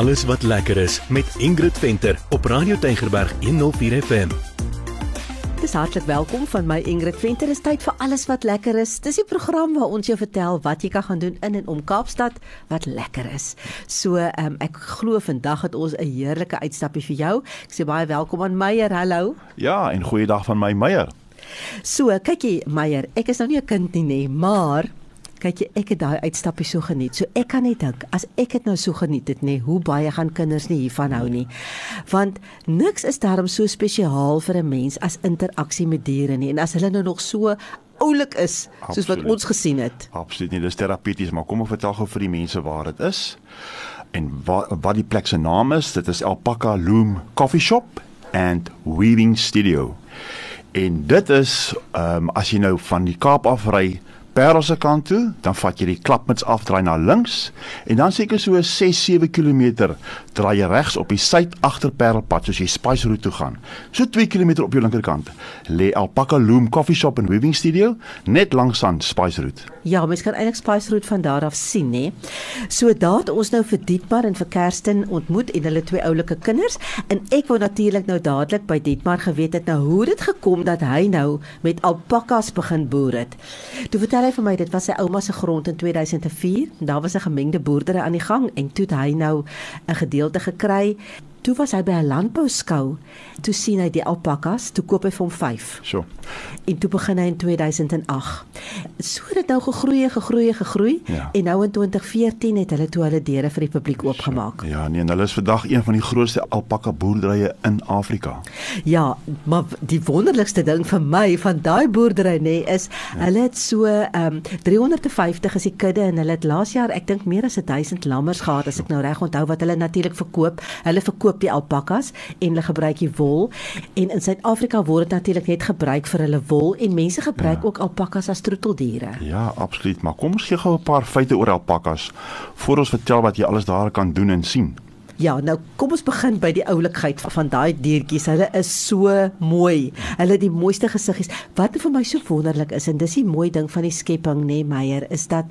alles wat lekker is met Ingrid Venter op Radio Tygerberg 104 FM. Dis hartlik welkom van my Ingrid Venter. Dis tyd vir alles wat lekker is. Dis die program waar ons jou vertel wat jy kan gaan doen in en om Kaapstad wat lekker is. So, um, ek glo vandag het ons 'n heerlike uitstappie vir jou. Ek sê baie welkom aan Meyer. Hallo. Ja, en goeiedag van my Meyer. So, kykie Meyer, ek is nou nie 'n kind nie, nee, maar kyk jy ek het daai uitstappie so geniet. So ek kan net dink as ek dit nou so geniet het nê, nee, hoe baie gaan kinders nie hiervan hou nie. Want niks is daarom so spesiaal vir 'n mens as interaksie met diere nie. En as hulle nou nog so oulik is Absoluut. soos wat ons gesien het. Absoluut nie, dis terapeuties, maar kom ek vertel gou vir die mense waar dit is. En wat wat die plek se naam is, dit is Alpaca Loom Coffee Shop and Weaving Studio. En dit is ehm um, as jy nou van die Kaap af ry Parel se kant toe, dan vat jy die klapmuts af, draai na links en dan seker so 6-7 km draai jy regs op die suid agter Parelpad soos jy Spice Route toe gaan. So 2 km op jou linkerkant lê Alpaca Loom Coffee Shop and Weaving Studio net langs aan Spice Route. Ja, mens kan eintlik Spice Route van daar af sien, hè. So daar het ons nou vir Dietmar en vir Kersten ontmoet en hulle twee oulike kinders en ek wou natuurlik nou dadelik by Dietmar geweet het nou hoe dit gekom dat hy nou met alpakas begin boer het. Toe vertel vertel hy vir my dit was sy ouma se grond in 2004. Daar was 'n gemengde boerdery aan die gang en toe het hy nou 'n gedeelte gekry Toe was hy by 'n landbouskou. Toe sien hy die alpakas, toe koop hy vir hom 5. So. En toe begin hy in 2008. So het dit nou gegroei, gegroei, gegroei ja. en nou in 2014 het hulle toe hulle deure vir die publiek oopgemaak. Ja, nee, en hulle is vandag een van die grootste alpaka boerderye in Afrika. Ja, maar die wonderlikste ding vir my van daai boerdery nê nee, is ja. hulle het so ehm um, 350 is die kudde en hulle het laas jaar ek dink meer as 1000 lammers gehad as ek nou reg onthou wat hulle natuurlik verkoop. Hulle verkoop koop die alpakas en hulle gebruik die wol en in Suid-Afrika word dit natuurlik net gebruik vir hulle wol en mense gebruik ja. ook alpakas as troeteldiere. Ja, absoluut, maar kom ons gee gou 'n paar feite oor alpakas voor ons vertel wat jy alles daar kan doen en sien. Ja, nou kom ons begin by die oulikheid van daai diertjies. Hulle is so mooi. Hulle het die mooiste gesiggies. Wat vir my so wonderlik is en dis die mooi ding van die skepping, nê, nee, Meyer, is dat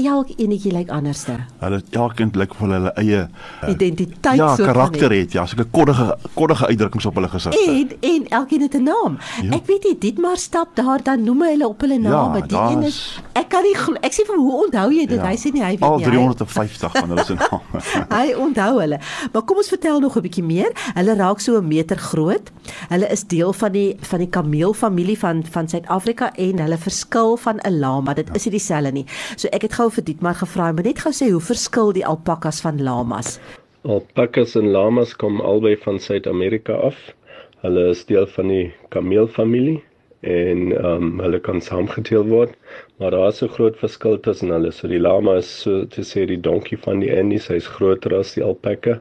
elkeenetjie lyk anderste. Hulle elkeen lyk vir hulle eie uh, identiteit ja, so karakter het. Ja, so 'n koddige koddige uitdrukkings op hulle gesig. En en elkeen het 'n naam. Ja. Ek weet nie, dit maar stap daar dan noem hulle op hulle name. Ja, die een is ek kan nie ek sê van hoe onthou jy dit? Ja, hy sê nie hy weet nie. Al 350 van hulle se name. hy onthou hulle. Maar kom ons vertel nog 'n bietjie meer. Hulle raak so 'n meter groot. Hulle is deel van die van die kameelfamilie van van Suid-Afrika en hulle verskil van 'n lama. Dit ja. is nie dieselfde nie. So ek het gou vir Dietmar gevra, maar net gou sê hoe verskil die alpakas van lamas? Alpakas en lamas kom albei van Suid-Amerika af. Hulle is deel van die kameelfamilie en ehm um, hulle kan saamgeteel word maar daar is 'n groot verskil tussen hulle. So die lama is so te sê die donkie van die Andes hy's groter as die alpaka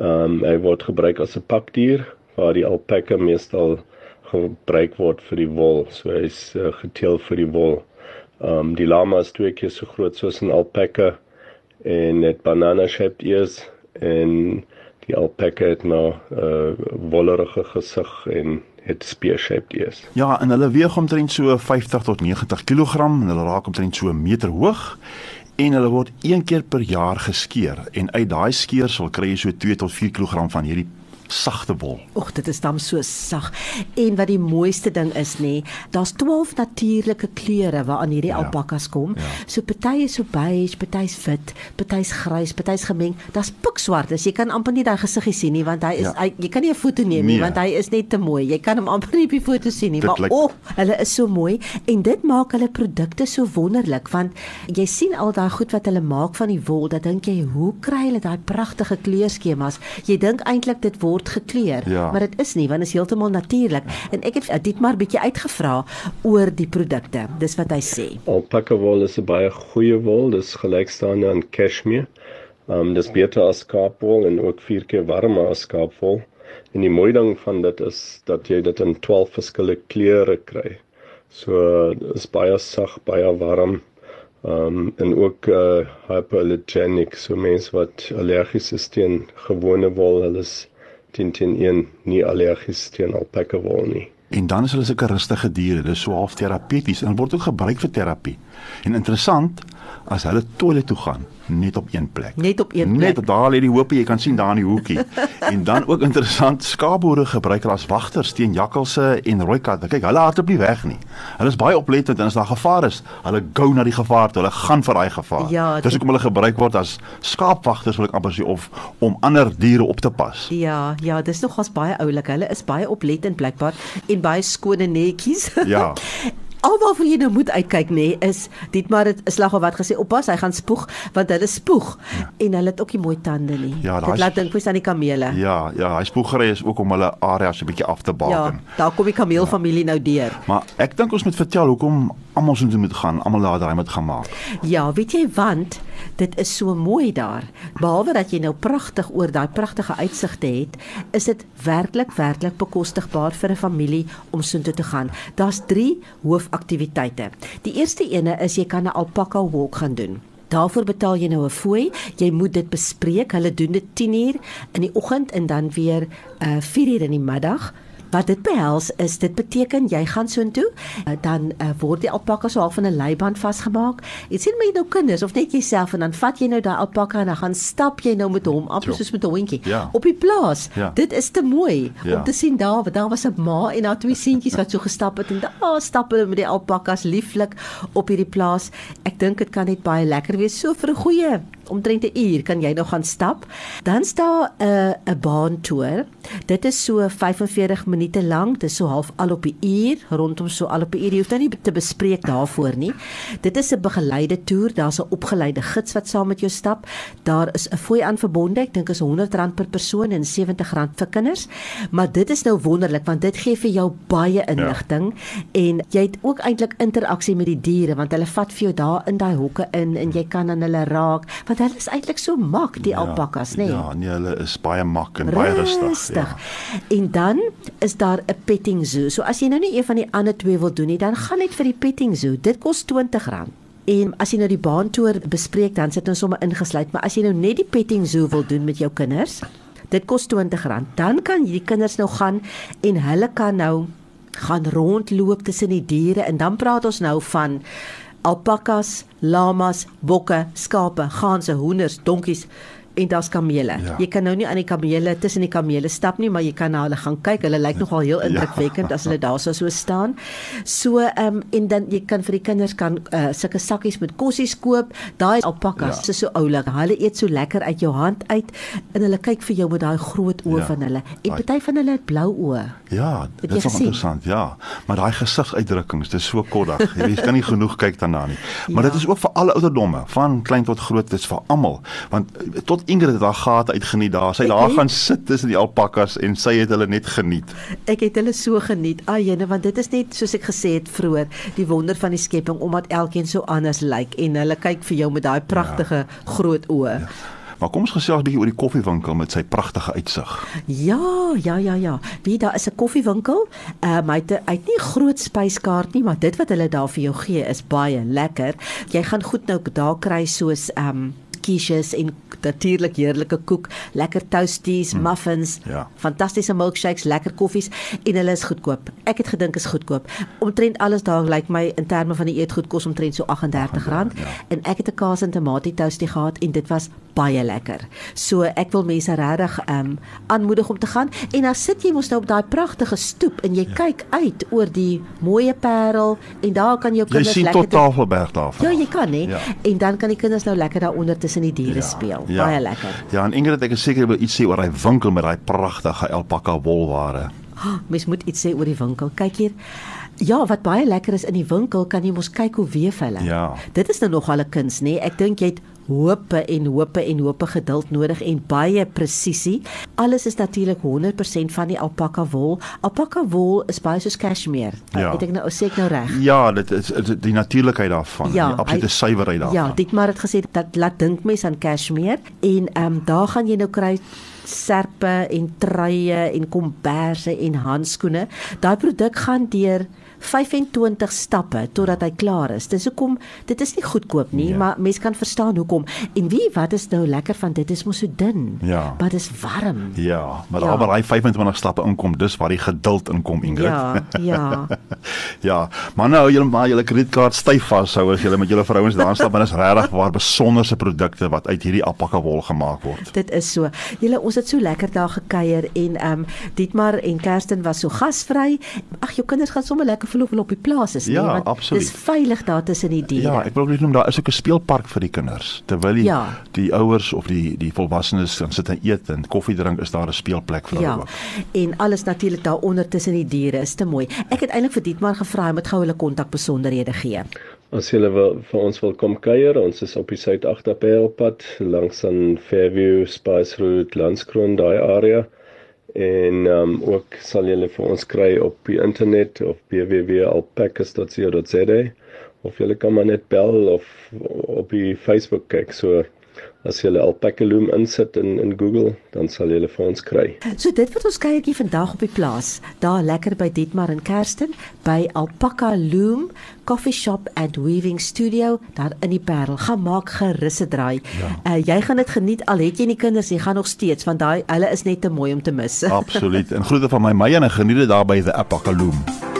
ehm um, hy word gebruik as 'n pakdier waar die alpaka meestal gebruik word vir die wol. So hy's uh, geteel vir die wol. Ehm um, die lama is twee keer so groot soos 'n alpaka en het banana shaped ears en die alpaka het nou 'n uh, wollerige gesig en het spear-shaped ears. Ja, en hulle weeg omtrent so 50 tot 90 kg en hulle raak omtrent so 'n meter hoog en hulle word een keer per jaar geskeer en uit daai skeersel kry jy so 2 tot 4 kg van hierdie sagte wol. Och, dit is dan so sag. En wat die mooiste ding is nê, daar's 12 natuurlike kleure waaraan hierdie ja. alpakas kom. Ja. So party is so beige, party is wit, party is grys, party is gemeng. Daar's pikswart. Jy kan amper nie daai gesiggie sien nie want hy is ja. hy, jy kan nie 'n foto neem nie nee. want hy is net te mooi. Jy kan hom amper nie op die foto sien nie, dit maar o, oh, hulle is so mooi en dit maak hulle produkte so wonderlik want jy sien al daai goed wat hulle maak van die wol, dan dink jy, hoe kry hulle daai pragtige kleurskemas? Jy dink eintlik dit word word gekleur, ja. maar dit is nie want dit is heeltemal natuurlik. En ek het dit maar bietjie uitgevra oor die produkte. Dis wat hy sê. Alpaca wol is 'n baie goeie wol, dis gelykstaande aan cashmere. Ehm um, dis beter as skaapwol en ook vier keer warmer as skaapwol. En die mooi ding van dit is dat jy dit in 12 verskillende kleure kry. So is baie sag, baie warm. Ehm um, en ook uh hypoallergenic, so mense wat allergies is teen gewone wol, hulle is 10-10-1 nie allergies teen alpaka wol nie. En dan is hulle sulke rustige diere, dis so half terapeuties en word ook gebruik vir terapie. En interessant, as hulle toilet toe gaan net op een plek. Net op een plek. Net daar lê die hoopie, jy kan sien daar in die hoekie. en dan ook interessant, skaapboere gebruik hulle as wagters teen jakkalse en rooi katte. Kyk, hulle hardloop nie weg nie. Hulle is baie oplettend en as daar gevaar is, hulle gou na die gevaar toe. Hulle gaan vir daai gevaar. Ja, Dis hoekom hulle gebruik word as skaapwagters wil ek amper sê of om ander diere op te pas. Ja, ja, dis nogals baie oulik. Hulle is baie oplettend blykbaar en baie skone netjies. Ja. Alwaarvoor jy nou moet uitkyk nê nee, is dit maar 'n slag of wat gesê oppas hy gaan spoeg want hulle spoeg ja. en hulle het ook nie mooi tande nie. Ja, dit laat dink mens aan die kamele. Ja, ja, hy spoegery is ook om hulle areas 'n bietjie af te ja baken. daar kom die kameelfamilie ja. nou deur. Maar ek dink ons moet vertel hoekom almal so moet gaan, almal daar daai moet gaan maak. Ja, weet jy want dit is so mooi daar. Behalwe dat jy nou pragtig oor daai pragtige uitsigte het, is dit werklik werklik bekostigbaar vir 'n familie om soontoe te gaan. Daar's 3 hoofaktiwiteite. Die eerste ene is jy kan 'n alpaka walk gaan doen. Daarvoor betaal jy nou 'n fooi. Jy moet dit bespreek. Hulle doen dit 10uur in die oggend en dan weer uh 4uur in die middag. Wat dit behels is dit beteken jy gaan soontoe, uh, dan uh, word die alpaka so half van 'n leiband vasgemaak. Jy sien my nou kinders of net jouself en dan vat jy nou daai alpaka en dan gaan stap jy nou met hom amper Jo. soos met 'n hondjie Ja. op die plaas. Ja. Dit is te mooi Ja. om te sien daar, want daar was 'n ma en haar twee seentjies wat so gestap het en daar stap hulle met die alpakas lieflik op hierdie plaas. Ek dink dit kan net baie lekker wees so vir 'n goeie omtrent 'n uur kan jy nou gaan stap. Dan staan 'n uh, 'n baantoer. Dit is so 45 minute lank, dit is so half al op 'n uur, rondom so al op 'n uur. Jy hoef nou nie te bespreek daarvoor nie. Dit is 'n begeleide toer, daar's 'n opgeleide gids wat saam met jou stap. Daar is 'n fooi aan verbonde. Ek dink is R100 per persoon en R70 vir kinders. Maar dit is nou wonderlik want dit gee vir jou baie inligting ja. en jy het ook eintlik interaksie met die diere want hulle vat vir jou daar in daai hokke in en jy kan aan hulle raak want hulle is eintlik so mak die alpakas, nê? Ja, nee, hulle is baie mak en baie rustig. Ja. En dan is daar 'n petting zoo. So as jy nou nie een van die ander twee wil doen nie, dan gaan net vir die petting zoo. Dit kos R20. En as jy nou die baantoer bespreek, dan sit ons sommer ingesluit, maar as jy nou net die petting zoo wil doen met jou kinders, dit kos R20. Dan kan hierdie kinders nou gaan en hulle kan nou gaan rondloop tussen die diere en dan praat ons nou van alpakas, lamas, bokke, skape, ganse, hoenders, donkies en daar's kamele. Ja. Jy kan nou nie aan die kamele tussen die kamele stap nie, maar jy kan na hulle gaan kyk. Hulle lyk nogal heel indrukwekkend ja. as hulle daar so staan. So ehm um, en dan jy kan vir die kinders kan uh, sulke sakkies met kossies koop. Daai alpakas ja. is so oulik. Hulle eet so lekker uit jou hand uit en hulle kyk vir jou met daai groot oë Ja. van hulle. En party van hulle het blou oë. Ja, dit is interessant, ja. Maar daai gesigsuitdrukkings, dis so koddig. Jy kan nie genoeg kyk daarna nie. Maar Ja. dit is ook vir alle ouderdomme, van klein tot groot, dit is vir almal. Want eh, tot Ingrid het haar gate uitgeniet daar. Sy het daar gaan sit tussen die alpakas en sy het hulle net geniet. Ek het hulle so geniet. Ag jene, want dit is net soos ek gesê het vroeër, die wonder van die skepping omdat elkeen so anders lyk en hulle kyk vir jou met daai pragtige ja. groot oë. Ja. Maar kom ons gesels 'n bietjie oor die koffiewinkel met sy pragtige uitsig. Ja, ja, ja, ja. Wie daar is 'n koffiewinkel. Ehm um, hy het hy het nie groot spyskaart nie, maar dit wat hulle daar vir jou gee is baie lekker. Jy gaan goed nou daar kry soos ehm um, quiches en natuurlik heerlike koek, lekker toasties, mm. muffins, Ja. fantastiese milkshakes, lekker koffies en hulle is goedkoop. Ek het gedink is goedkoop. Omtrent alles daar lyk like my in terme van die eetgoed kos omtrent so R38 ja. en ek het 'n kaas en tamatie toastie gehad en dit was baie lekker. So ek wil mense regtig ehm um, aanmoedig om te gaan en dan sit jy mos nou op daai pragtige stoep en jy ja. kyk uit oor die mooie Parel en daar kan jou Jy kinders sien lekker tot Tafelberg daarvan. Ja, jy kan hè. Ja. En dan kan die kinders nou lekker daaronder tussen die diere speel. Baie lekker. Ja, en Ingrid, ek is seker jy wil iets sê oor daai winkel met daai pragtige alpaka wolware. Oh, mens moet iets sê oor die winkel. Kyk hier. Ja, wat baie lekker is in die winkel kan jy mos kyk hoe weef hulle. Ja. Dit is nou nog al 'n kuns, nê? Ek dink jy het hope en hope en hope geduld nodig en baie presisie. Alles is natuurlik 100% van die alpaka wol. Alpaka wol is baie soos cashmere. Ja. Het ek nou sê ek nou reg? Ja, dit is die natuurlikheid daarvan, Ja, die absolute suiwerheid daarvan. Ja, dit maar het gesê dat laat dink mens aan cashmere en ehm um, daar gaan jy nou kry serpe en truie en komberse en handskoene. Daai produk gaan deur 25 stappe totdat hy klaar is. Dis hoekom dit is nie goedkoop nie, ja. maar mense kan verstaan hoekom. En wie wat is nou lekker van dit is mos so dun. Ja. Maar dis warm. Ja, maar ja. waar hy 25 stappe inkom, dis waar die geduld inkom, Ingrid. Ja, ja. ja, maar nou julle maar julle kredietkaart styf vashou as julle met julle vrouens daar stap en is regtig waar besonderse produkte wat uit hierdie alpaka wol gemaak word. Dit is so. Julle ons het so lekker daar gekuier en ehm um, Dietmar en Kersten was so gasvry. Ag jou kinders gaan sommer lekker verlof op die plaas is, ja, nee, want absoluut. dis veilig daar tussen die diere. Ja, ek wil net noem daar is ook 'n speelpark vir die kinders. Terwyl die, Ja. die ouers of die die volwassenes dan sit en eet en koffie drink, is daar 'n speelplek vir Ja. hulle ook. En alles natuurlik daaronder tussen die diere is te mooi. Ek het eintlik vir Dietmar gevra hy moet gou hulle kontakbesonderhede gee. As jy wil vir ons wil kom kuier, ons is op die Suid-Agterpad langs aan Fairview, Spice Road, Landskroon daai area. En um, ook sal jy vir ons kry op die internet op www.alpacas.co.za of jy kan maar net bel of op die Facebook kyk. So as jy Alpaca Loom insit in in Google, dan sal jy vir ons kry. So dit wat ons kuiertjie vandag op die plaas, daar lekker by Dietmar en Kersten by Alpaca Loom Coffee Shop and Weaving Studio daar in die Parel. Gaan maak gerus 'n draai. Ja. Uh, jy gaan dit geniet al het jy nie kinders, jy gaan nog steeds want daai hulle is net te mooi om te mis. Absoluut. En groete van my Meyer en geniet dit daar by the Apakaloom.